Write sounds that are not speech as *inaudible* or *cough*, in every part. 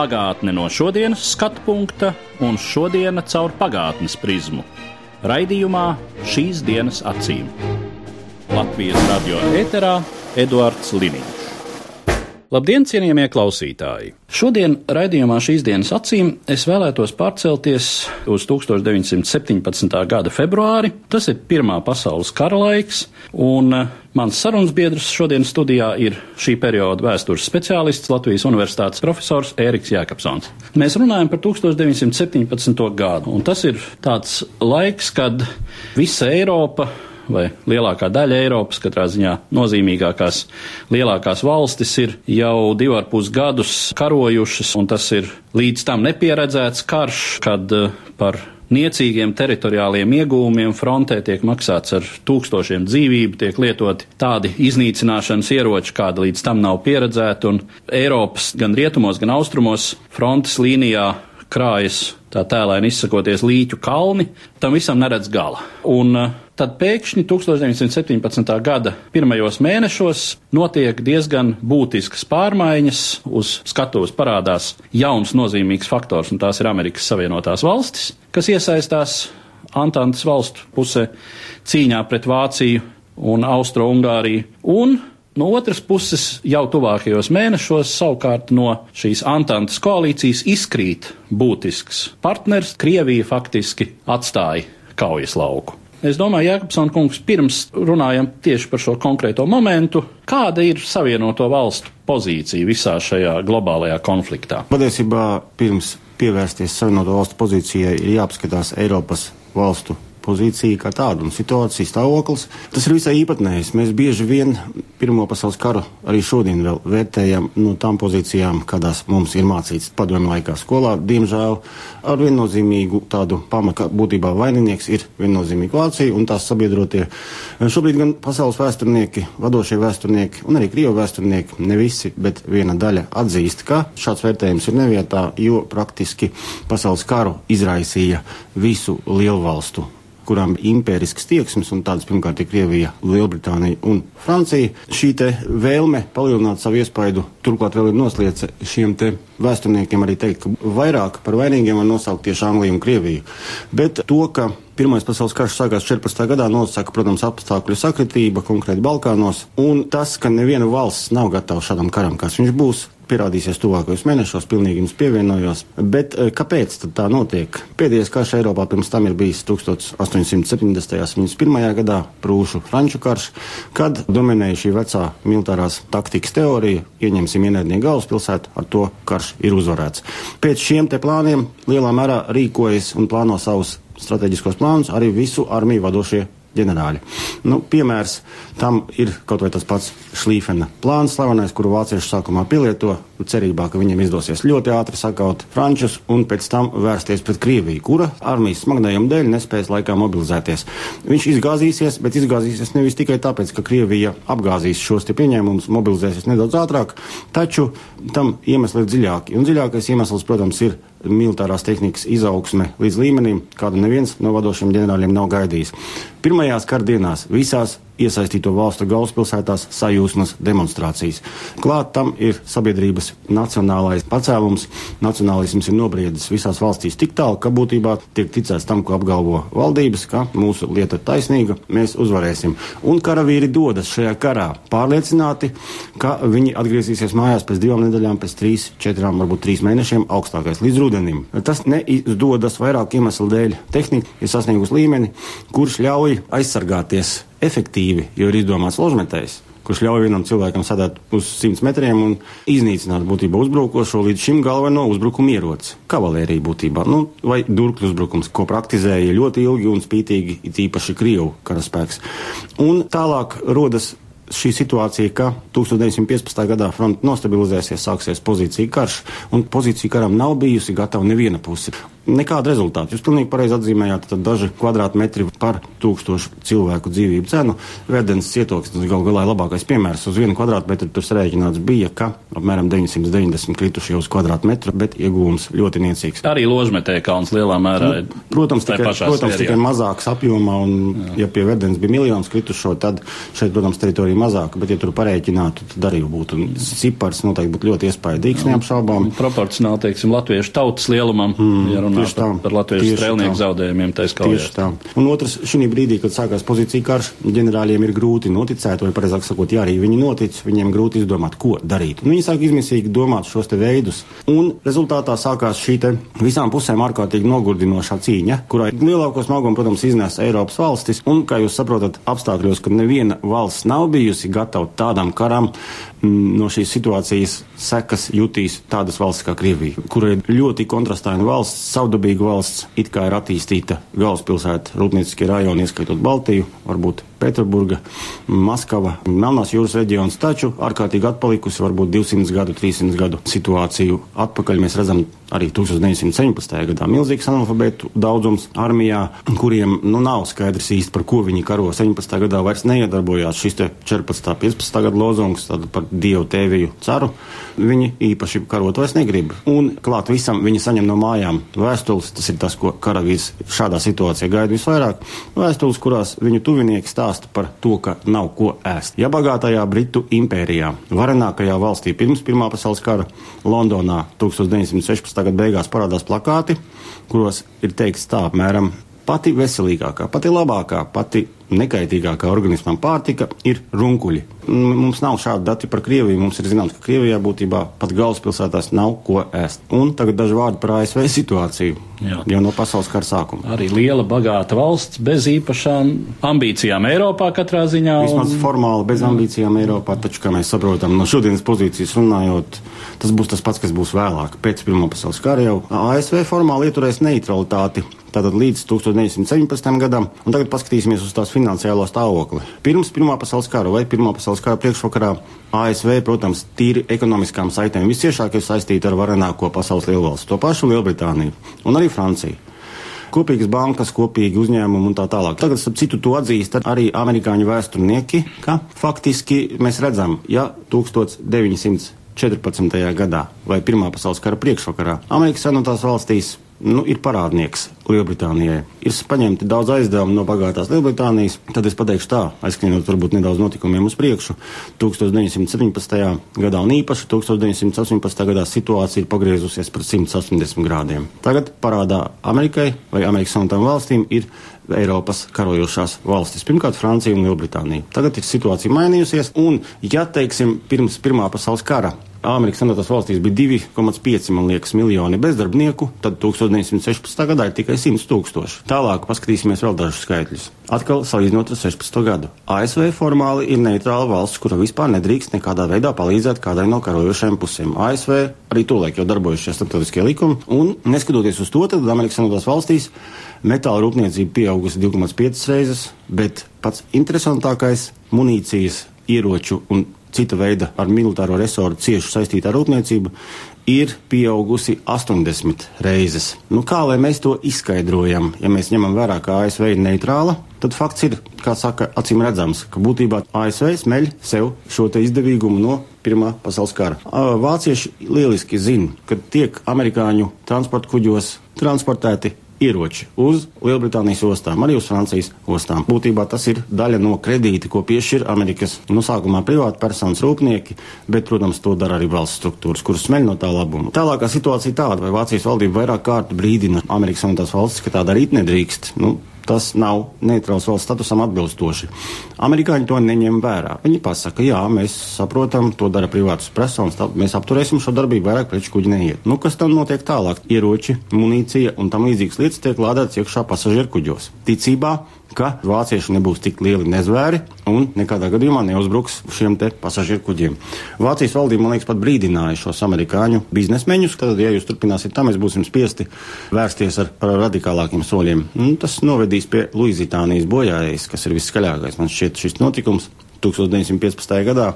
Pagātne no šodienas skatu punkta un šodienas caur pagātnes prizmu. Raidījumā šīs dienas acīm. Latvijas radio eterā Eduards Liniņš. Labdien, cienījamie klausītāji! Šodien raidījumā šīs dienas acīm es vēlētos pārcelties uz 1917. gada februāri. Tas ir Pirmā pasaules kara laiks, un eh, mans sarunas biedrs šodienas studijā ir šī perioda vēstures speciālists Latvijas Universitātes profesors Ēriks Jēkabsons. Mēs runājam par 1917. gadu, un tas ir tāds laiks, kad visa Eiropa vai lielākā daļa Eiropas, katrā ziņā nozīmīgākās lielākās valstis ir jau divu ar pus gadus karojušas, un tas ir līdz tam nepieredzēts karš, kad eh, par niecīgiem teritoriāliem iegūmiem frontē tiek maksāts ar tūkstošiem dzīvību, tiek lietoti tādi iznīcināšanas ieroči, kāda līdz tam nav pieredzēta, un Eiropas gan rietumos, gan austrumos frontes līnijā krājas tā tēlēni izsakoties līķu kalni, tam visam neredz gala. Un uh, tad pēkšņi 1917. gada pirmajos mēnešos notiek diezgan būtiskas pārmaiņas. Uz skatuves parādās jauns nozīmīgs faktors, un tās ir Amerikas Savienotās valstis, kas iesaistās Antantes valstu pusē cīņā pret Vāciju un Austro-Ungāriju. Un No otras puses, jau tuvākajos mēnešos, savukārt no šīs Antantas koalīcijas izkrīt būtisks partners. Krievija faktiski atstāja kaujas lauku. Es domāju, Jēkabsona kungs, pirms runājam tieši par šo konkrēto momentu, kāda ir Savienoto valstu pozīcija visā šajā globālajā konfliktā? Patiesībā pirms pievērsties Savienoto valstu pozīcijai ir jāapskatās Eiropas valstu pozīcija kā tāda un situācija stāvoklis. Tas ir visai īpatnējs. Mēs bieži vien Pirmo pasaules karu arī šodien vēl vērtējam no tām pozīcijām, kādās mums ir mācīts padomju laikā skolā. Diemžēl ar viennozīmīgu tādu pamatu, ka būtībā vaininieks ir viennozīmīgi Vācija un tās sabiedrotie. Šobrīd gan pasaules vēsturnieki, vadošie vēsturnieki un arī Krievu vēsturnieki, ne visi, bet viena daļa atzīst, ka šāds vērtējums ir nevietā, jo praktiski pasaules karu izraisīja visu lielvalstu kurām impērisks tieksmes, un tādas pirmkārt ir Krievija, Lielbritānija un Francija. Šī vēlme palielināt savu iespaidu, turklāt vēl ir noslēdza šiem vēsturniekiem arī teikt, ka vairāk par vainīgiem var nosaukt tieši Angliju un Krieviju. Bet to, ka Pirmais pasaules karš sākās 14. gadā, nosaka, protams, apstākļu sakritība konkrēti Balkānos, un tas, ka neviena valsts nav gatava šādam karam, kas viņš būs, pierādīsies tuvākajos mēnešos, pilnīgi jums pievienojos. Bet eh, kāpēc tā notiek? Pēdējais karš Eiropā pirms tam ir bijis 1870. un 71. gadā Prūšu Franču karš, kad dominēja šī vecā militārās taktikas teorija, ieņemsim ienaidnieku galvaspilsētu, ar to karš ir uzvarēts. Pēc šiem te plāniem lielā mērā rīkojas un plāno savus strateģiskos plānus arī visu armiju vadošie ģenerāļi. Nu, piemērs tam ir kaut vai tas pats Šlīfena plāns, slavenais, kuru vācieši sākumā pielieto, cerībā, ka viņiem izdosies ļoti ātri sakaut frančus un pēc tam vērsties pret Krieviju, kura armijas smagnējuma dēļ nespējas laikā mobilizēties. Viņš izgāzīsies, bet izgāzīsies nevis tikai tāpēc, ka Krievija apgāzīs šos te pieņēmumus, mobilizēsies nedaudz ātrāk, taču tam iemesli ir dziļāki. Un dziļākais iemesls, protams, ir militārās tehnikas izaugsme līdz līmenim, kādu neviens no vadošiem ģenerāļiem nav gaidījis. Pirmajās kardienās visās iesaistīto valstu galvaspilsētās sajūsmas demonstrācijas. Klāt tam ir sabiedrības nacionālais pacēlums. Nacionālisms ir nobriedis visās valstīs tik tālu, ka būtībā tiek ticēts tam, ko apgalvo valdības, ka mūsu lieta ir taisnīga, mēs uzvarēsim. Un karavīri dodas šajā karā pārliecināti, ka viņi atgriezīsies mājās pēc divām nedēļām, pēc trīs, četrām, varbūt trīs mēnešiem augstākais līdz rudenim. Tas neizdodas vairāk iemeslu dēļ. Tehnika ir sasniegusi līmeni, kurš ļauj aizsargāties efektīvi, jo ir izdomāts ložmetējs, kurš ļauj vienam cilvēkam sadēt uz 100 metriem un iznīcināt būtībā uzbrukošo līdz šim galveno uzbrukumu ieroci - kavalērija būtībā, nu, vai durkļu uzbrukums, ko praktizēja ļoti ilgi un spītīgi, it īpaši Krievu karaspēks. Un tālāk rodas šī situācija, ka 1915. gadā fronte nostabilizēsies, sāksies pozīcija karš, un pozīcija karam nav bijusi gatava neviena puse. Nekāda rezultāta. Jūs pilnīgi pareizi atzīmējāt, tad daži kvadrātmetri par tūkstošu cilvēku dzīvību cenu. Verdens cietoksnis gal galā ir labākais piemērs. Uz vienu kvadrātmetru tur rēķināts bija, ka apmēram 990 kritušie uz kvadrātmetru, bet iegūms ļoti niecīgs. Arī ložmetē kalns lielā mērā. Nu, protams, tikai, protams tikai mazāks apjomā, un Jā. ja pie Verdens bija miljons kritušo, tad šeit, protams, teritorija mazāka, bet ja tur pareiķinātu, tad arī būtu cipars noteikti būtu ļoti iespaidīgs, neapšaubām. Proporcionāli, teiksim, latviešu tautas lielumam, mm, ja runā par, par latviešu strēlnieku zaudējumiem. Tieši tā. Un otrs, šī brīdī, kad sākās pozīcija karš, ģenerāļiem ir grūti noticēt, vai pareizāk sakot, ja arī viņi notic, viņiem grūti izdomāt, ko darīt. Un viņi sāk izmisīgi domāt šos te veidus. Un rezultātā sākās šī visām pusēm ārkārtīgi nogurdinošā cīņa, kurai lielāko smagumu, protams, iznēs Eiropas valstis. Un, kā jūs saprotat, apstākļos, kad neviena valsts nav bijusi gatava tādam karam, no šīs situācijas sekas jutīs tādas valsts kā Krievija, kura ir ļoti kontrastaina valsts, savdabīga valsts, it kā ir attīstīta galvaspilsēta, rūpnieciskie rajoni, ieskaitot Baltiju, varbūt Pēterburga, Maskava, Melnās jūras reģions, taču ārkārtīgi atpalikusi varbūt 200 gadu, 300 gadu situāciju atpakaļ. Mēs redzam arī 1917. gadā milzīgs analfabētu daudzums armijā, kuriem nu, nav skaidrs īsti, par ko viņi karo. 17. gadā vairs neiedarbojās šis 14. 15. gada lozungs par dievu tēviju caru. Viņi īpaši karot vairs negrib. Un klāt visam viņi saņem no mājām vēstules. Tas ir tas, ko karavīrs šādā situācijā gaida visvairāk. Vēstules, kurās viņu tuvinieki stāsta par to, ka nav ko ēst. Ja bagātajā Britu impērijā, varenākajā valstī pirms Pirmā pasaules kara Londonā 1916. gada beigās parādās plakāti, kuros ir teikts tā apmēram pati veselīgākā, pati labākā, pati nekaitīgākā organismam pārtika ir runkuļi. Mums nav šādi dati par Krieviju. Mums ir zināms, ka Krievijā būtībā pat galvaspilsētās nav ko ēst. Un tagad daži vārdi par ASV situāciju. Jā. Jau no pasaules kara sākuma. Arī liela, bagāta valsts bez īpašām ambīcijām Eiropā katrā ziņā. Un... Vismaz formāli bez ambīcijām Eiropā, taču, kā mēs saprotam, no šodienas pozīcijas runājot, tas būs tas pats, kas būs vēlāk. Pēc Pirmā pasaules kara jau ASV formāli ieturēs neutralitāti tātad līdz 1917. gadam, un tagad paskatīsimies uz tās finansiālo stāvokli. Pirms Pirmā pasaules kara vai Pirmā pasaules kara priekšvakarā ASV, protams, tīri ekonomiskām saitēm visciešāk ir saistīta ar varenāko pasaules lielvalstu, to pašu Lielbritāniju un arī Franciju kopīgas bankas, kopīgi uzņēmumi un tā tālāk. Tagad, starp citu, to atzīst arī amerikāņu vēsturnieki, ka faktiski mēs redzam, ja 1914. gadā vai Pirmā pasaules kara priekšvakarā Amerikas Savienotās valstīs nu, ir parādnieks Lielbritānijai. Ir paņemti daudz aizdevumu no bagātās Lielbritānijas. Tad es pateikšu tā, aizskrienot varbūt nedaudz notikumiem uz priekšu. 1917. gadā un īpaši 1918. gadā situācija ir pagriezusies par 180 grādiem. Tagad parādā Amerikai vai Amerikas Savienotām valstīm ir Eiropas karojošās valstis. Pirmkārt, Francija un Lielbritānija. Tagad ir situācija mainījusies, un, ja teiksim, pirms Pirmā pasaules kara Amerikas Savienotās valstīs bija 2,5 liekas, miljoni bezdarbnieku, tad 1916. gadā ir tikai 100 tūkstoši. Tālāk paskatīsimies vēl dažus skaitļus. Atkal salīdzinot ar 16. gadu. ASV formāli ir neitrāla valsts, kura vispār nedrīkst nekādā veidā palīdzēt kādai no karojošajām pusēm. ASV arī tolaik jau darbojušies starptautiskie likumi, un neskatoties uz to, tad Amerikas Savienotās valstīs metāla rūpniecība pieaugusi 2,5 reizes, bet pats interesantākais - munīcijas, ieroču un cita veida ar militāro resortu cieši saistītā rūpniecība ir pieaugusi 80 reizes. Nu, kā lai mēs to izskaidrojam? Ja mēs ņemam vērā, ka ASV ir neitrāla, tad fakts ir, kā saka, acīm redzams, ka būtībā ASV smeļ sev šo izdevīgumu no Pirmā pasaules kara. Vācieši lieliski zina, ka tiek amerikāņu transporta kuģos transportēti ieroči uz Lielbritānijas ostām, arī uz Francijas ostām. Būtībā tas ir daļa no kredīta, ko piešķir Amerikas no sākumā privāti personas rūpnieki, bet, protams, to dara arī valsts struktūras, kuras smeļ no tā labuma. Tālākā situācija tāda, vai Vācijas valdība vairāk kārt brīdina Amerikas Savienotās valstis, ka tā darīt nedrīkst. Nu, tas nav neitrāls valsts statusam atbilstoši. Amerikāņi to neņem vērā. Viņi pasaka, jā, mēs saprotam, to dara privātas personas, tā, mēs apturēsim šo darbību, vairāk preču kuģi neiet. Nu, kas tam notiek tālāk? Ieroči, munīcija un tam līdzīgas lietas tiek lādētas iekšā pasažieru kuģos. Ticībā, ka vācieši nebūs tik lieli nezvēri un nekādā gadījumā neuzbruks šiem te pasažieru kuģiem. Vācijas valdība, man liekas, pat brīdināja šos amerikāņu biznesmeņus, ka, ja jūs turpināsiet tā, mēs būsim spiesti vērsties ar, ar radikālākiem soļiem. Un tas novedīs pie Luizitānijas bojājējas, kas ir viskaļākais, man šķiet, šis notikums 1915. gadā,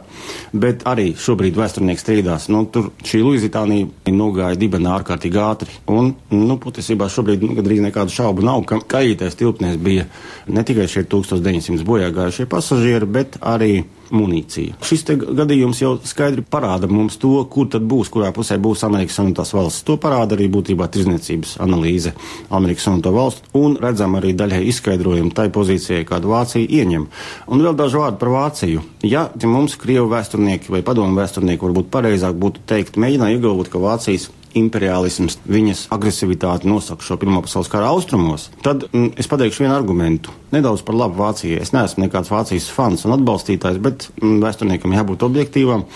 bet arī šobrīd vēsturnieks strīdās. Nu, tur šī Luizitānija nogāja dibenā ārkārtīgi ātri. Un, nu, patiesībā šobrīd nu, gandrīz nekādu šaubu nav, ka kaītais tilpnēs bija ne tikai šie 1900 bojā gājušie pasažieri, bet arī munīcija. Šis gadījums jau skaidri parāda mums to, kur tad būs, kurā pusē būs Amerikas Savienotās valsts. To parāda arī būtībā tirzniecības analīze Amerikas Savienoto valstu un redzam arī daļai izskaidrojumu tai pozīcijai, kādu Vācija ieņem. Un vēl daži vārdi par Vāciju. Ja, ja mums Krievu vēsturnieki vai padomu vēsturnieki varbūt pareizāk būtu teikt, mēģināja iegalvot, ka Vācijas imperiālisms, viņas agresivitāti nosaka šo Pirmā pasaules kara austrumos, tad mm, es pateikšu vienu argumentu. Nedaudz par labu Vācijai. Es neesmu nekāds Vācijas fans un atbalstītājs, bet mm, vēsturniekam jābūt objektīvam.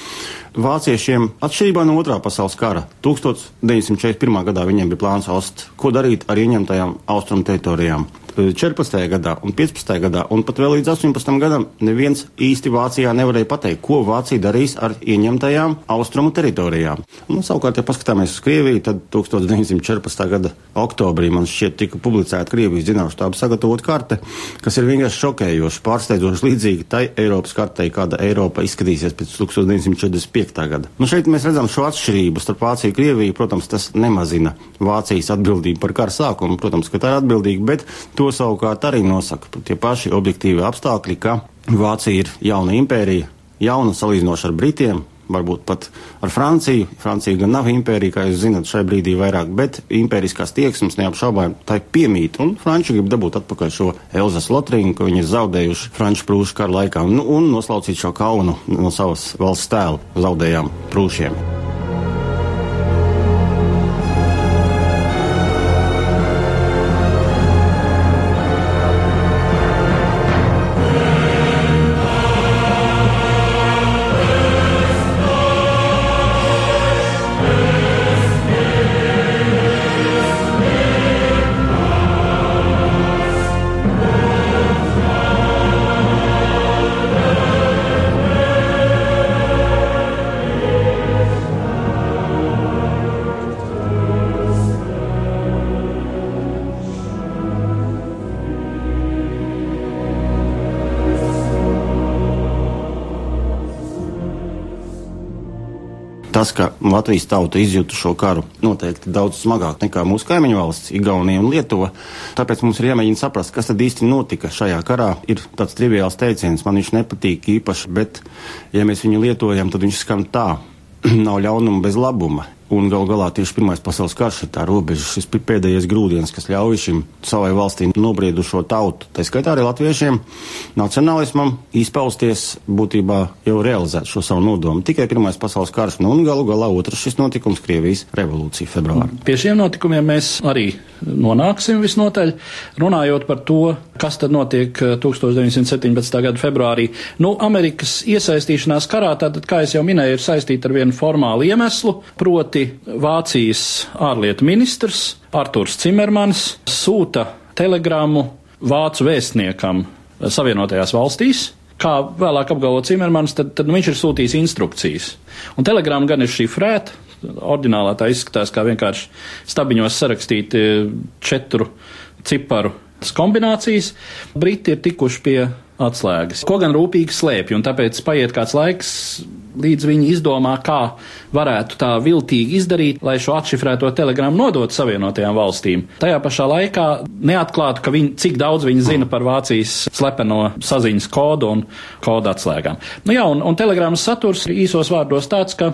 Vāciešiem, atšķirībā no otrā pasaules kara, 1941. gadā viņiem bija plāns ost, ko darīt ar ieņemtajām austrumu teritorijām. 14. gadā un 15. gadā, un pat vēl līdz 18. gadam, neviens īsti Vācijā nevarēja pateikt, ko Vācija darīs ar ieņemtajām austrumu teritorijām. Un, savukārt, ja paskatāmies uz Krieviju, tad 1914. gada oktobrī man šķiet tika publicēta Krievijas zinātnē štāba sagatavot karte, kas ir vienkārši šokējoša, pārsteidzoši līdzīga tai Eiropas kartei, kāda Eiropa izskatīsies pēc 1945. Gada. Nu, šeit mēs redzam šo atšķirību starp Vāciju un Krieviju. Protams, tas nemazina Vācijas atbildību par kara sākumu. Protams, ka tā ir atbildīga, bet To savukārt arī nosaka tie paši objektīvi apstākļi, ka Vācija ir jauna impērija, jauna salīdzinoši ar Britiem, varbūt pat ar Franciju. Francija gan nav impērija, kā jūs zinat, šai brīdī vairāk, bet impēriskās tieksmes neapšaubām tā ir piemīt. Un Franči grib dabūt atpakaļ šo Elzas lotrīnu, ko viņi ir zaudējuši Franču prūšu kara laikā, nu, un noslaucīt šo kaunu no savas valsts tēla zaudējām prūšiem. Tas, ka Latvijas tauta izjūta šo karu noteikti daudz smagāk nekā mūsu kaimiņu valsts, Igaunija un Lietuva. Tāpēc mums ir jāmēģina saprast, kas tad īsti notika šajā karā. Ir tāds triviāls teiciens, man viņš nepatīk īpaši, bet, ja mēs viņu lietojam, tad viņš skan tā. *clears throat* Nav ļaunuma bez labuma. Un gal galā tieši Pirmais pasaules karš ir tā robeža, šis pēdējais grūdienis, kas ļauj šim savai valstī nobriedušo tautu, tā skaitā arī latviešiem, nacionālismam izpausties būtībā jau realizēt šo savu nodomu. Tikai Pirmais pasaules karš, nu un galu galā otrs šis notikums - Krievijas revolūcija februārī. Pie šiem notikumiem mēs arī nonāksim visnotaļ, runājot par to, kas tad notiek 1917. gada februārī. Nu, Amerikas iesaistīšanās karā, tātad, kā es jau minēju, ir saistīta ar vienu formālu iemeslu, proti Proti Vācijas ārlietu ministrs Arturs Cimermans sūta telegrammu vācu vēstniekam Savienotajās valstīs, kā vēlāk apgalvo Cimermans, tad, tad nu, viņš ir sūtījis instrukcijas. Un telegramma gan ir šifrēta, ordinālā tā izskatās kā vienkārši stabiņos sarakstīti četru ciparu kombinācijas. Briti ir tikuši pie atslēgas, ko gan rūpīgi slēpj, un tāpēc paiet kāds laiks, līdz viņi izdomā, kā varētu tā viltīgi izdarīt, lai šo atšifrēto telegramu nodot Savienotajām valstīm. Tajā pašā laikā neatklātu, ka viņi, cik daudz viņi zina par Vācijas slepeno saziņas kodu un kodu atslēgām. Nu jā, un, un telegramas saturs īsos vārdos tāds, ka,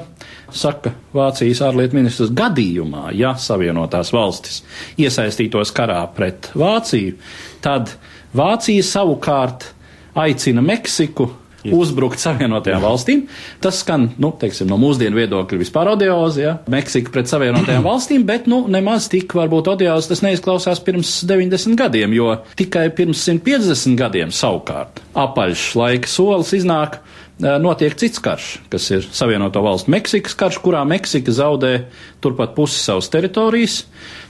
saka Vācijas ārlietu ministrs, gadījumā, ja Savienotās valstis iesaistītos karā pret Vāciju, tad Vācija savukārt aicina Meksiku uzbrukt Savienotajām valstīm. Tas skan, nu, teiksim, no mūsdienu viedokļa vispār odiozi, ja, Meksika pret Savienotajām *clears throat* valstīm, bet, nu, nemaz tik varbūt odiozi tas neizklausās pirms 90 gadiem, jo tikai pirms 150 gadiem savukārt apaļš laika solis iznāk notiek cits karš, kas ir Savienoto valstu Meksikas karš, kurā Meksika zaudē turpat pusi savas teritorijas,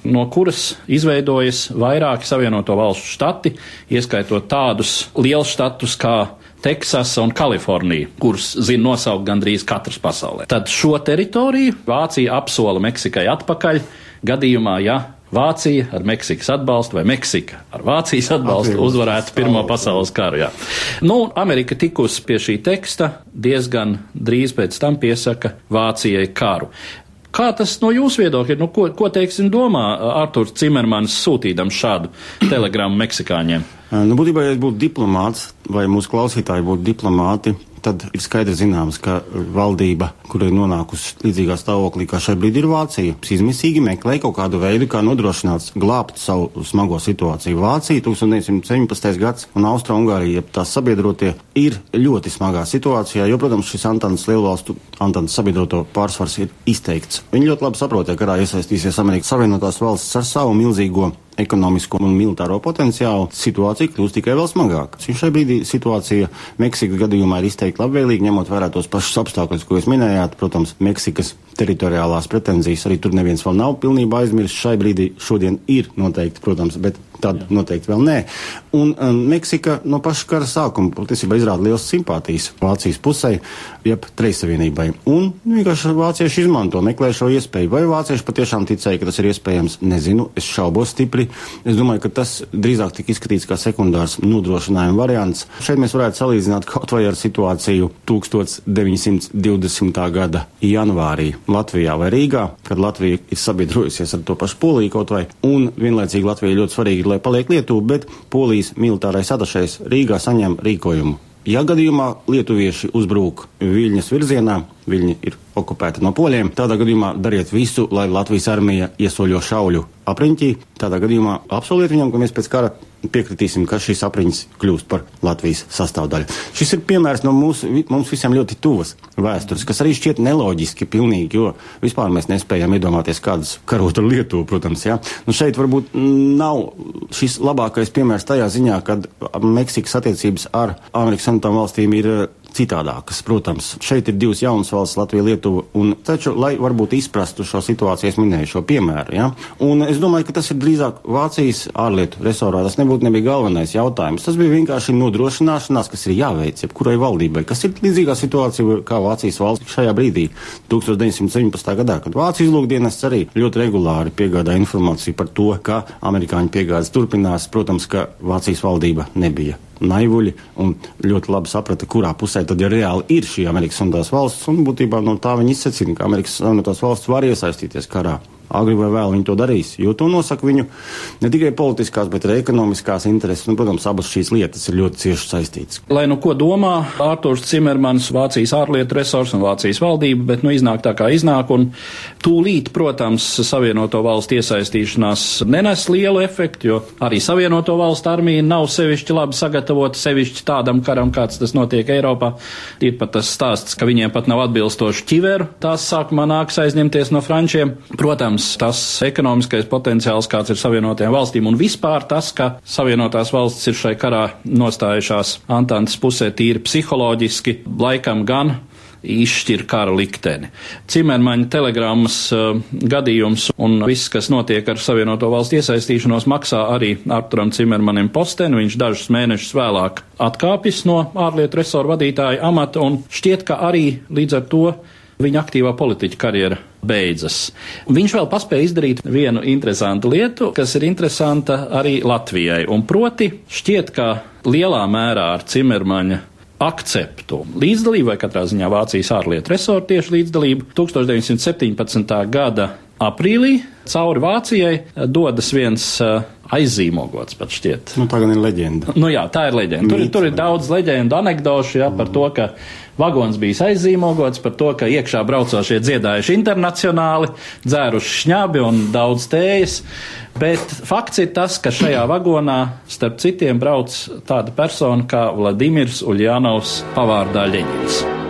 no kuras izveidojas vairāki Savienoto valstu štati, ieskaitot tādus lielus štatus kā Teksasa un Kalifornija, kurus zina nosaukt gandrīz katrs pasaulē. Tad šo teritoriju Vācija apsola Meksikai atpakaļ gadījumā, ja Vācija ar Meksikas atbalstu vai Meksika ar Vācijas atbalstu uzvarētu Pirmo pasaules karu. Jā. Nu, Amerika tikusi pie šī teksta diezgan drīz pēc tam piesaka Vācijai karu. Kā tas no jūsu viedokļa? Nu, ko, ko teiksim, domā Arthurs Cimermans sūtīdams šādu telegrammu meksikāņiem? Nu, būtībā, ja es būtu diplomāts vai mūsu klausītāji būtu diplomāti, tad ir skaidrs zināms, ka valdība, kur ir nonākusi līdzīgā stāvoklī, kā šai brīdī ir Vācija, izmisīgi meklē kaut kādu veidu, kā nodrošināt glābt savu smago situāciju. Vācija 1917. gads un Austro-Ungārija, ja tās sabiedrotie, ir ļoti smagā situācijā, jo, protams, šis Antānas lielvalstu, Antānas sabiedroto pārsvars ir izteikts. Viņi ļoti labi saprot, ja karā iesaistīsies Amerikas Savienotās valstis ar savu milzīgo ekonomisko un militāro potenciālu, situācija kļūst tikai vēl smagāka. Šai brīdī situācija Meksikas gadījumā ir izteikti labvēlīga, ņemot vērā tos pašus apstākļus, ko jūs minējāt. Protams, Meksikas teritoriālās pretenzijas arī tur neviens vēl nav pilnībā aizmirsis. Šai brīdī šodien ir noteikti, protams, bet tad noteikti vēl nē. Un um, Meksika no paša kara sākuma patiesībā izrāda liels simpātijas Vācijas pusē, jeb Trejsavienībai. Un vienkārši vācieši izmanto, meklē šo iespēju. Vai vācieši patiešām ticēja, ka tas ir iespējams? Nezinu, es šaubos stipri. Es domāju, ka tas drīzāk tika izskatīts kā sekundārs nodrošinājuma variants. Šeit mēs varētu salīdzināt kaut vai ar situāciju 1920. gada janvārī Latvijā vai Rīgā, kad Latvija ir sabiedrojusies ar to pašu Poliju kaut vai, un vienlaicīgi Latvija ļoti svarīgi, lai paliek Lietuva, bet Polijas militārais atašais Rīgā saņem rīkojumu. Ja gadījumā lietuvieši uzbrūk Viļņas virzienā, Viļņa ir okupēta no poļiem, tādā gadījumā dariet visu, lai Latvijas armija iesoļo šauļu apriņķī. Tādā gadījumā apsoliet viņam, ka mēs pēc kara piekritīsim, ka šīs apriņas kļūst par Latvijas sastāvdaļu. Šis ir piemērs no mūsu, mums visiem ļoti tuvas vēstures, kas arī šķiet neloģiski pilnīgi, jo vispār mēs nespējam iedomāties kādas karot ar Lietuvu, protams, jā. Nu šeit varbūt nav šis labākais piemērs tajā ziņā, kad Meksikas attiecības ar Amerikas Savienotām valstīm ir citādākas. Protams, šeit ir divas jaunas valsts, Latvija, Lietuva, un taču, lai varbūt izprastu šo situāciju, es minēju šo piemēru, ja? un es domāju, ka tas ir drīzāk Vācijas ārlietu resorā, tas nebūtu nebija galvenais jautājums. Tas bija vienkārši nodrošināšanās, kas ir jāveic jebkurai valdībai, kas ir līdzīgā situācija kā Vācijas valsts šajā brīdī, 1917. gadā, kad Vācijas lūgdienests arī ļoti regulāri piegādā informāciju par to, ka amerikāņu piegādes turpinās, protams, ka Vācijas valdība nebija naivuļi un ļoti labi saprata, kurā pusē tad ja reāli ir šī Amerikas Savienotās valsts. Un būtībā no tā viņi izsacina, ka Amerikas Savienotās valsts var iesaistīties karā agri vai vēl viņi to darīs. Jo to nosaka viņu ne tikai politiskās, bet arī ekonomiskās intereses. Nu, protams, abas šīs lietas ir ļoti cieši saistītas. Lai nu ko domā Ārturs Cimermans, Vācijas ārlietu resurs un Vācijas valdība, bet nu iznāk tā kā iznāk. Un tūlīt, protams, Savienoto valstu iesaistīšanās nenes lielu efektu, jo arī Savienoto valstu armija nav sevišķi labi sagatavota sevišķi tādam karam, kāds tas notiek Eiropā. Ir pat tas stāsts, ka viņiem pat nav atbilstoši ķiveru. Tās sākumā nāks aizņemties no frančiem. Protams, protams, tas ekonomiskais potenciāls, kāds ir Savienotajām valstīm, un vispār tas, ka Savienotās valstis ir šai karā nostājušās Antantas pusē tīri psiholoģiski, laikam gan izšķir kara likteni. Cimermaņa telegrammas uh, gadījums un viss, kas notiek ar Savienoto valstu iesaistīšanos, maksā arī Arturam Cimermanim posteni. Viņš dažus mēnešus vēlāk atkāpjas no ārlietu resoru vadītāja amata un šķiet, ka arī līdz ar to viņa aktīvā politiķa karjera beidzas. Viņš vēl paspēja izdarīt vienu interesantu lietu, kas ir interesanta arī Latvijai, un proti šķiet, ka lielā mērā ar Cimermaņa akceptu līdzdalību, vai katrā ziņā Vācijas ārlietu resortu tieši līdzdalību 1917. gada aprīlī cauri Vācijai dodas viens uh, aizīmogots pat šķiet. Nu, tā gan ir leģenda. Nu jā, tā ir leģenda. Tur, tur ir daudz leģendu, anekdošu jā, par to, ka Vagons bija aizīmogots par to, ka iekšā braucošie dziedājuši internacionāli, dzēruši šņabi un daudz tējas. Bet fakts ir tas, ka šajā vagonā starp citiem brauc tāda persona kā Vladimirs Uljānovs pavārdā Ļeņins.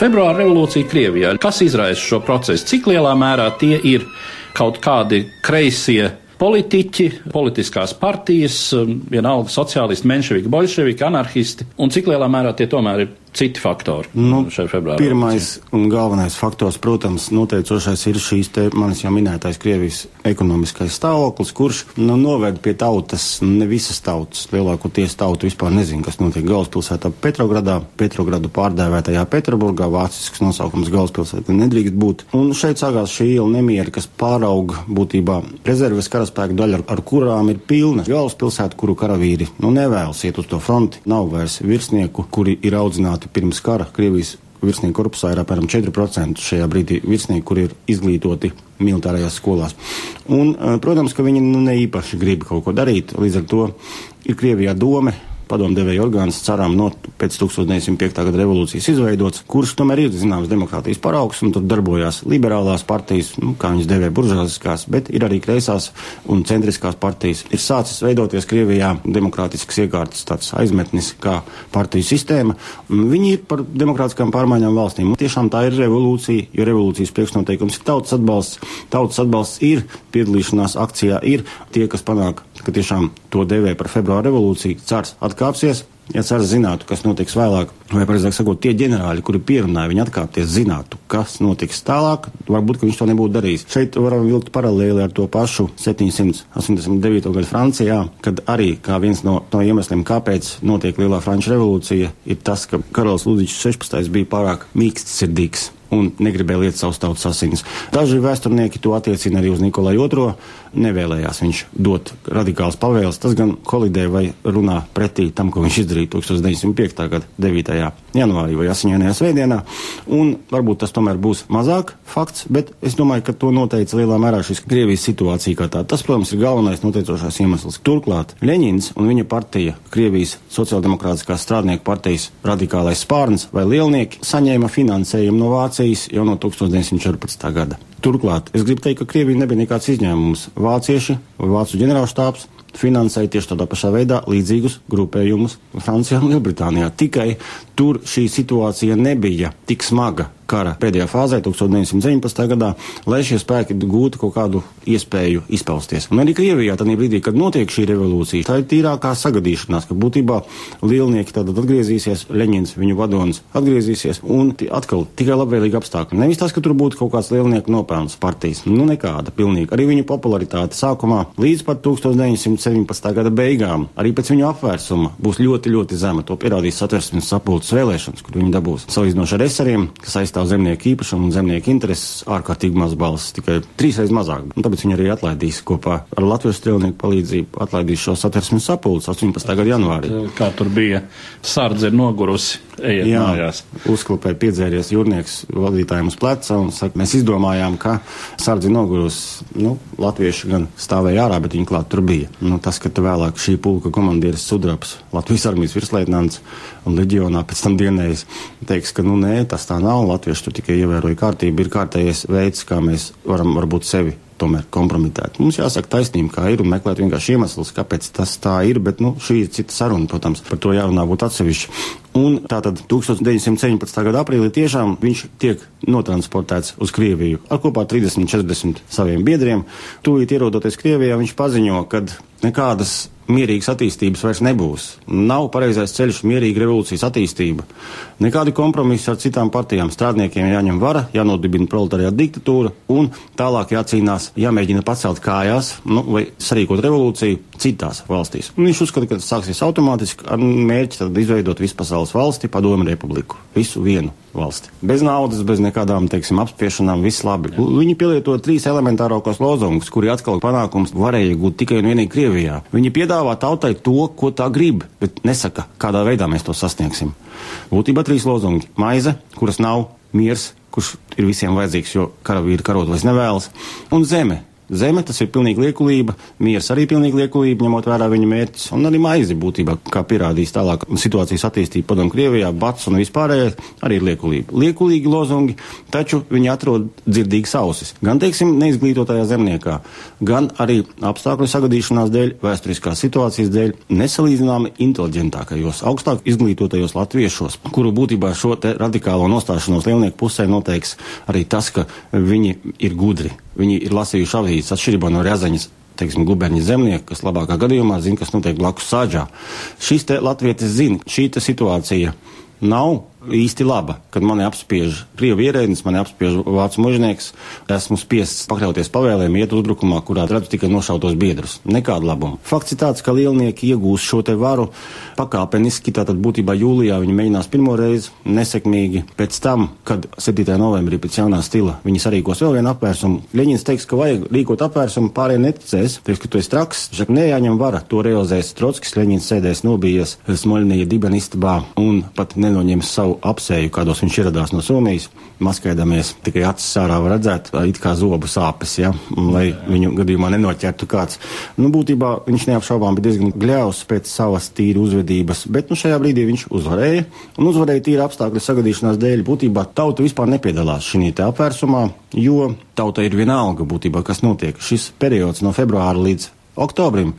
Februāra revolūcija Krievijā. Kas izraisa šo procesu? Cik lielā mērā tie ir kaut kādi kreisie politiķi, politiskās partijas, um, vienalga sociālisti, menševiki, bolševiki, anarchisti, un cik lielā mērā tie tomēr ir citi faktori Nu, šai februārā? Pirmais un galvenais faktors, protams, noteicošais ir šīs te manis jau minētais Krievijas ekonomiskais stāvoklis, kurš nu, noved pie tautas, ne visas tautas, lielākoties tautu vispār nezin, kas notiek galvaspilsētā Petrogradā, Petrogradu pārdēvētajā Peterburgā, vācisks nosaukums galvaspilsētā nedrīkst būt. Un šeit sākās šī iela nemieri, kas pārauga būtībā rezerves karaspēku daļa, ar, ar kurām ir pilna galvaspilsēta, kuru karavīri nu, nevēlas iet uz to fronti. Nav vairs virsnieku, kuri ir audzināti pirms kara Krievijas virsnieku korpusā ir apmēram 4% šajā brīdī virsnieki, kur ir izglītoti militārajās skolās. Un, eh, protams, ka viņi nu, ne īpaši grib kaut ko darīt, līdz ar to ir Krievijā dome padomdevēja orgāns, cerām, no pēc 1905. gada revolūcijas izveidots, kurš tomēr ir zināms demokrātijas paraugs, un tur darbojās liberālās partijas, nu, kā viņas devē buržāziskās, bet ir arī kreisās un centriskās partijas. Ir sācis veidoties Krievijā demokrātisks iekārtas tāds aizmetnis kā partiju sistēma. Viņi ir par demokrātiskām pārmaiņām valstīm. Un tiešām tā ir revolūcija, jo revolūcijas priekšnoteikums ir tautas atbalsts. Tautas atbalsts ir piedalīšanās akcijā, ir tie, kas panāk, ka tiešām to devē par februāra revolūciju. Cars atkāpsies. Ja cars zinātu, kas notiks vēlāk, vai precīzāk sakot, tie ģenerāļi, kuri pierunāja viņu atkāpties, zinātu, kas notiks tālāk, varbūt viņš to nebūtu darījis. Šeit varam vilkt paralēli ar to pašu 789. gadu Francijā, kad arī kā viens no, no iemesliem, kāpēc notiek lielā franču revolūcija, ir tas, ka karalis Ludvigs 16. bija pārāk mīksts un negribēja liet savus tautas asinis. Daži vēsturnieki to attiecina arī uz Nikolai II. Nevēlējās viņš dot radikāls pavēles. Tas gan kolidē vai runā pretī tam, ko viņš izdarīja 1905. gada 9. janvārī vai 8. svētdienā. Un varbūt tas tomēr būs mazāk fakts, bet es domāju, ka to noteica lielā mērā šis Krievijas situācija kā tā. Tas, protams, ir galvenais noteicošais iemesls. Turklāt Ļeņins un viņa partija, Krievijas sociāldemokrātiskās strādnieku partijas radikālais spārns vai lielnieki saņēma finansējumu no Vācijas jau no 1914. gada. Turklāt es gribu teikt, ka Krievija nebija nekāds izņēmums. Vācieši Vācu ģenerālštāps finansēja tieši tādā pašā veidā līdzīgus grupējumus Francijā un Lielbritānijā. Tikai tur šī situācija nebija tik smaga kara pēdējā fāzē, 1919. gadā, lai šie spēki gūtu kaut kādu iespēju izpausties. Un arī Krievijā, tajā brīdī, kad notiek šī revolūcija, tā ir tīrākā sagadīšanās, ka būtībā lielnieki tad atgriezīsies, Leņņņins, viņu vadonis atgriezīsies, un atkal tikai labvēlīgi apstākļi. Nevis tas, ka tur būtu kaut kāds lielnieku nopelns partijas, nu nekāda, pilnīgi. Arī viņu popularitāte sākumā līdz pat 1917. gada beigām, arī pēc viņu apvērsuma, būs ļoti, ļoti zema. To pierādīs satversmes sapulces vēlēšanas, kur viņi dabūs salīdzinoši ar eseriem, kas aizstāv aizstāv zemnieku īpašumu un zemnieku intereses ārkārtīgi maz balss, tikai trīsreiz mazāk. Un tāpēc viņi arī atlaidīs kopā ar Latvijas strēlnieku palīdzību, atlaidīs šo satversmes sapulces 18. gada janvārī. Kā tur bija, sārdze ir nogurusi, ejiet Jā, mājās. uzklupēja piedzēries jūrnieks vadītājiem uz pleca un saka, mēs izdomājām, ka sārdze nogurusi, nu, latvieši gan stāvēja ārā, bet viņi klāt tur bija. Nu, tas, ka vēlāk šī pulka komandieris Sudraps, Latvijas armijas virsleitnants un leģionā pēc tam dienējis, teiks, ka, nu, nē, tas tā nav, latvieši tur tikai ievēroja kārtību, ir kārtējais veids, kā mēs varam varbūt sevi tomēr kompromitēt. Mums jāsaka taisnība, kā ir, un meklēt vienkārši iemeslus, kāpēc tas tā ir, bet, nu, šī ir cita saruna, protams, par to jārunā būtu atsevišķi. Un tātad 1917. gada aprīlī tiešām viņš tiek notransportēts uz Krieviju ar kopā 30-40 saviem biedriem. Tūlīt ierodoties Krievijā, viņš paziņo, ka nekādas mierīgas attīstības vairs nebūs. Nav pareizais ceļš mierīga revolūcijas attīstība. Nekādi kompromisi ar citām partijām. Strādniekiem jāņem vara, jānodibina proletariāta diktatūra un tālāk jācīnās, jāmēģina pacelt kājās nu, vai sarīkot revolūciju citās valstīs. Un viņš uzskata, ka tas sāksies automātiski ar mērķi izveidot vispasaules valsti, padomu republiku. Visu vienu valsti. Bez naudas, bez nekādām, teiksim, apspiešanām, viss labi. Jā. Viņi pielieto trīs elementārākos lozungus, kuri atkal panākums varēja gūt tikai un vienīgi Krievijā. Viņi piedāvā tautai to, ko tā grib, bet nesaka, kādā veidā mēs to sasniegsim. Būtībā trīs lozungi - maize, kuras nav, miers, kurš ir visiem vajadzīgs, jo karavīri karot vairs nevēlas, un zeme, Zeme tas ir pilnīgi liekulība, miers arī pilnīgi liekulība, ņemot vērā viņa mērķis, un arī maizi būtībā, kā pierādīs tālāk situācijas attīstība padomu Krievijā, bats un vispārējais, arī ir liekulība. Liekulīgi lozungi, taču viņi atrod dzirdīgas ausis. Gan, teiksim, neizglītotajā zemniekā, gan arī apstākļu sagadīšanās dēļ, vēsturiskās situācijas dēļ, nesalīdzināmi inteliģentākajos, augstāk izglītotajos latviešos, kuru būtībā šo te radikālo nostāšanos lielnieku pusē noteiks arī tas, ka viņi ir gudri. Viņi ir lasījuši avīzes atšķirībā no Rezaņas teiksim, guberņa zemnieki, kas labākā gadījumā zina, kas notiek blakus sāģā. Šis te latvietis zina, šī situācija nav īsti laba, kad mani apspiež krievu ierēdnis, mani apspiež vācu mužnieks. Esmu spiests pakļauties pavēlēm, iet uzbrukumā, kurā redzu tikai nošautos biedrus. Nekāda labuma. Fakts ir tāds, ka lielnieki iegūs šo te varu pakāpeniski, tātad būtībā jūlijā viņi mēģinās pirmo reizi nesekmīgi. Pēc tam, kad 7. novembrī pēc jaunā stila viņi sarīkos vēl vienu apvērsumu, Ļeņins teiks, ka vajag rīkot apvērsumu, pārējie neticēs, teiks, ka tu esi traks, šak nejāņem vara, to realizēs Trotskis, Ļeņins sēdēs nobijies Smoļnija dibenistabā un pat nenoņems savu apsēju, kādos viņš ieradās no Somijas, maskēdamies, tikai acis ārā var redzēt, it kā zobu sāpes, ja, lai viņu gadījumā nenoķertu kāds. Nu, būtībā viņš neapšaubām bija diezgan gļaus pēc savas tīri uzvedības, bet nu, šajā brīdī viņš uzvarēja, un uzvarēja tīri apstākļu sagadīšanās dēļ. Būtībā tauta vispār nepiedalās šī apvērsumā, jo tauta ir vienalga būtībā, kas notiek. Šis periods no februāra līdz oktobrim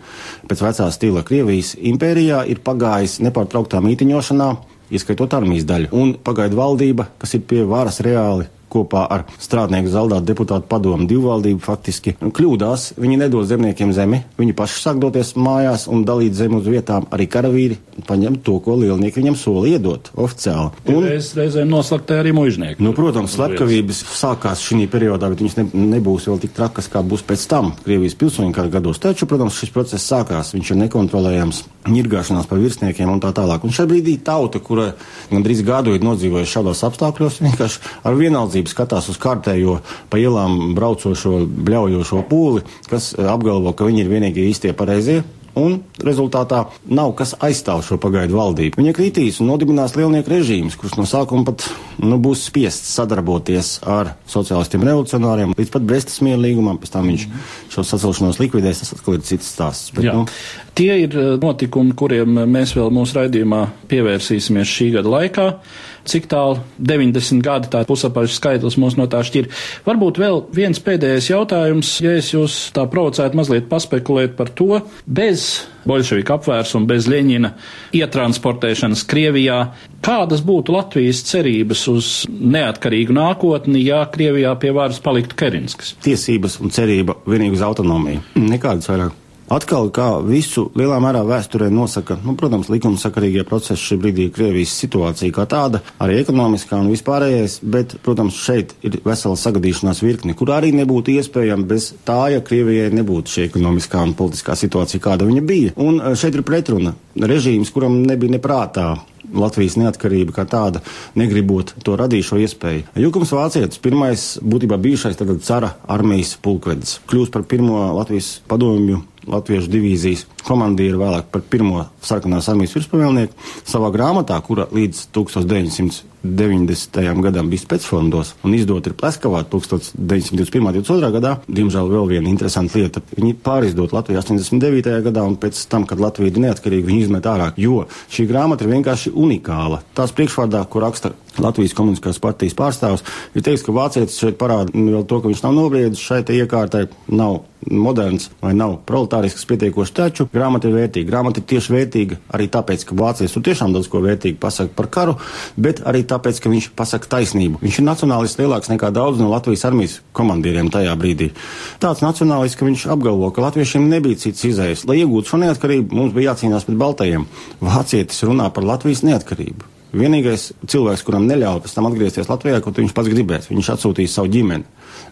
pēc vecā stila Krievijas impērijā ir pagājis nepārtrauktā mītiņošanā, ieskaitot armijas daļu. Un pagaidu valdība, kas ir pie varas reāli kopā ar strādnieku zaldātu deputātu padomu divvaldību faktiski kļūdās. Viņi nedod zemniekiem zemi, viņi paši sāk doties mājās un dalīt zemi uz vietām. Arī karavīri paņem to, ko lielnieki viņam sola iedot oficiāli. Un reiz, reizēm noslaktē arī mužnieki. Nu, protams, slepkavības sākās šī periodā, bet viņas ne, nebūs vēl tik trakas, kā būs pēc tam Krievijas pilsoņu kara gados. Taču, protams, šis process sākās, viņš ir nekontrolējams, ņirgāšanās pa virsniekiem un tā tālāk. Un šajā brīdī tauta, kura gandrīz gadu ir nodzīvojusi šādos apstākļos, *laughs* vienkārši ar vienaldzību skatās uz kārtējo pa ielām braucošo, bļaujošo pūli, kas eh, apgalvo, ka viņi ir vienīgie īstie pareizie. Un rezultātā nav kas aizstāv šo pagaidu valdību. Viņa kritīs un nodibinās lielnieku režīmus, kurš no sākuma pat nu, būs spiests sadarboties ar sociālistiem revolucionāriem līdz pat Brestas miera līgumam. Pēc tam viņš šo sacelšanos likvidēs, tas atkal ir cits stāsts. Bet, Jā. nu, Tie ir eh, notikumi, kuriem mēs vēl mūsu raidījumā pievērsīsimies šī gada laikā cik tālu 90 gadi, tā pusapaļš skaitlis mūs no tā šķir. Varbūt vēl viens pēdējais jautājums, ja es jūs tā provocētu mazliet paspekulēt par to, bez bolševika apvērsuma, bez Ļeņina ietransportēšanas Krievijā, kādas būtu Latvijas cerības uz neatkarīgu nākotni, ja Krievijā pie varas paliktu Kerinskis? Tiesības un cerība vienīgi uz autonomiju. Nekādas vairāk. Atkal, kā visu lielā mērā vēsturē nosaka, nu, protams, likumsakarīgie procesi šī brīdī Krievijas situācija kā tāda, arī ekonomiskā un vispārējais, bet, protams, šeit ir vesela sagadīšanās virkni, kur arī nebūtu iespējama bez tā, ja Krievijai nebūtu šī ekonomiskā un politiskā situācija, kāda viņa bija. Un eh, šeit ir pretruna. Režīms, kuram nebija neprātā Latvijas neatkarība kā tāda, negribot to radīt šo iespēju. Jukums Vācietis, pirmais būtībā bijušais cara armijas pulkvedis, kļūst par pirmo Latvijas padomju Latviešu divīzijas komandieru, vēlāk par pirmo sarkanās armijas virspavēlnieku, savā grāmatā, kura līdz 1990. gadam bija spēcfondos un izdota ir Pleskavā 1921. 22. gadā. Diemžēl vēl viena interesanta lieta. Viņi pārizdot Latviju 89. gadā un pēc tam, kad Latvija ir neatkarīga, viņi izmet ārā, jo šī grāmata ir vienkārši unikāla. Tās priekšvārdā, kur raksta Latvijas komunistiskās partijas pārstāvs, ir teiks, ka vācietis šeit parāda vēl to, ka viņš nav nobriedis šai iekārtai, nav moderns vai nav proletārisks pietiekoši, taču grāmata ir vērtīga. Grāmata ir tieši vērtīga arī tāpēc, ka vācietis tur tiešām daudz ko vērtīgu pasaka par karu, bet arī tāpēc, ka viņš pasaka taisnību. Viņš ir nacionālists lielāks nekā daudz no Latvijas armijas komandieriem tajā brīdī. Tāds nacionālists, ka viņš apgalvo, ka latviešiem nebija cits izējas. Lai iegūtu šo neatkarību, mums bija jācīnās pret baltajiem. Vācietis runā par Latvijas neatkarību. Vienīgais cilvēks, kuram neļauj pēc tam atgriezties Latvijā, ko viņš pats gribēs, viņš atsūtīs savu ģimeni.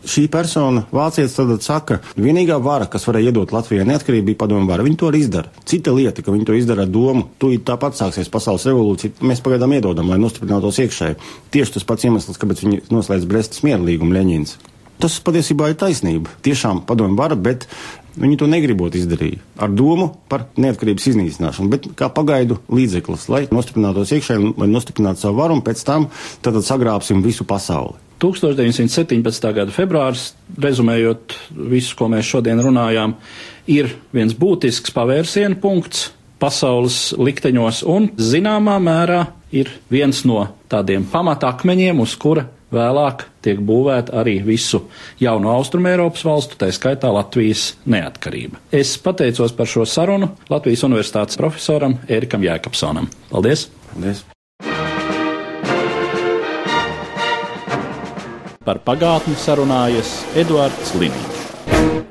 Šī persona, vācietis, tad saka, vienīgā vara, kas varēja iedot Latvijai neatkarību, bija padomu vara. Viņi to arī izdara. Cita lieta, ka viņi to izdara ar domu, tūlīt tāpat sāksies pasaules revolūcija. Mēs pagaidām iedodam, lai nostiprinātos iekšēji. Tieši tas pats iemesls, kāpēc viņi noslēdz Brestas mieru līgumu Leņķins. Tas patiesībā ir taisnība. Tiešām padomu vara, bet Viņi to negribot izdarīja ar domu par neatkarības iznīcināšanu, bet kā pagaidu līdzeklis, lai nostiprinātos iekšēji, lai nostiprinātu savu varu un pēc tam tad sagrābsim visu pasauli. 1917. gada februāris, rezumējot visu, ko mēs šodien runājām, ir viens būtisks pavērsienu punkts pasaules likteņos un zināmā mērā ir viens no tādiem pamatakmeņiem, uz kura vēlāk tiek būvēta arī visu jauno Austrumēropas valstu, tā skaitā Latvijas neatkarība. Es pateicos par šo sarunu Latvijas Universitātes profesoram Ērikam Jēkabsonam. Paldies! Paldies. Par pagātni sarunājas Eduards Liniņš.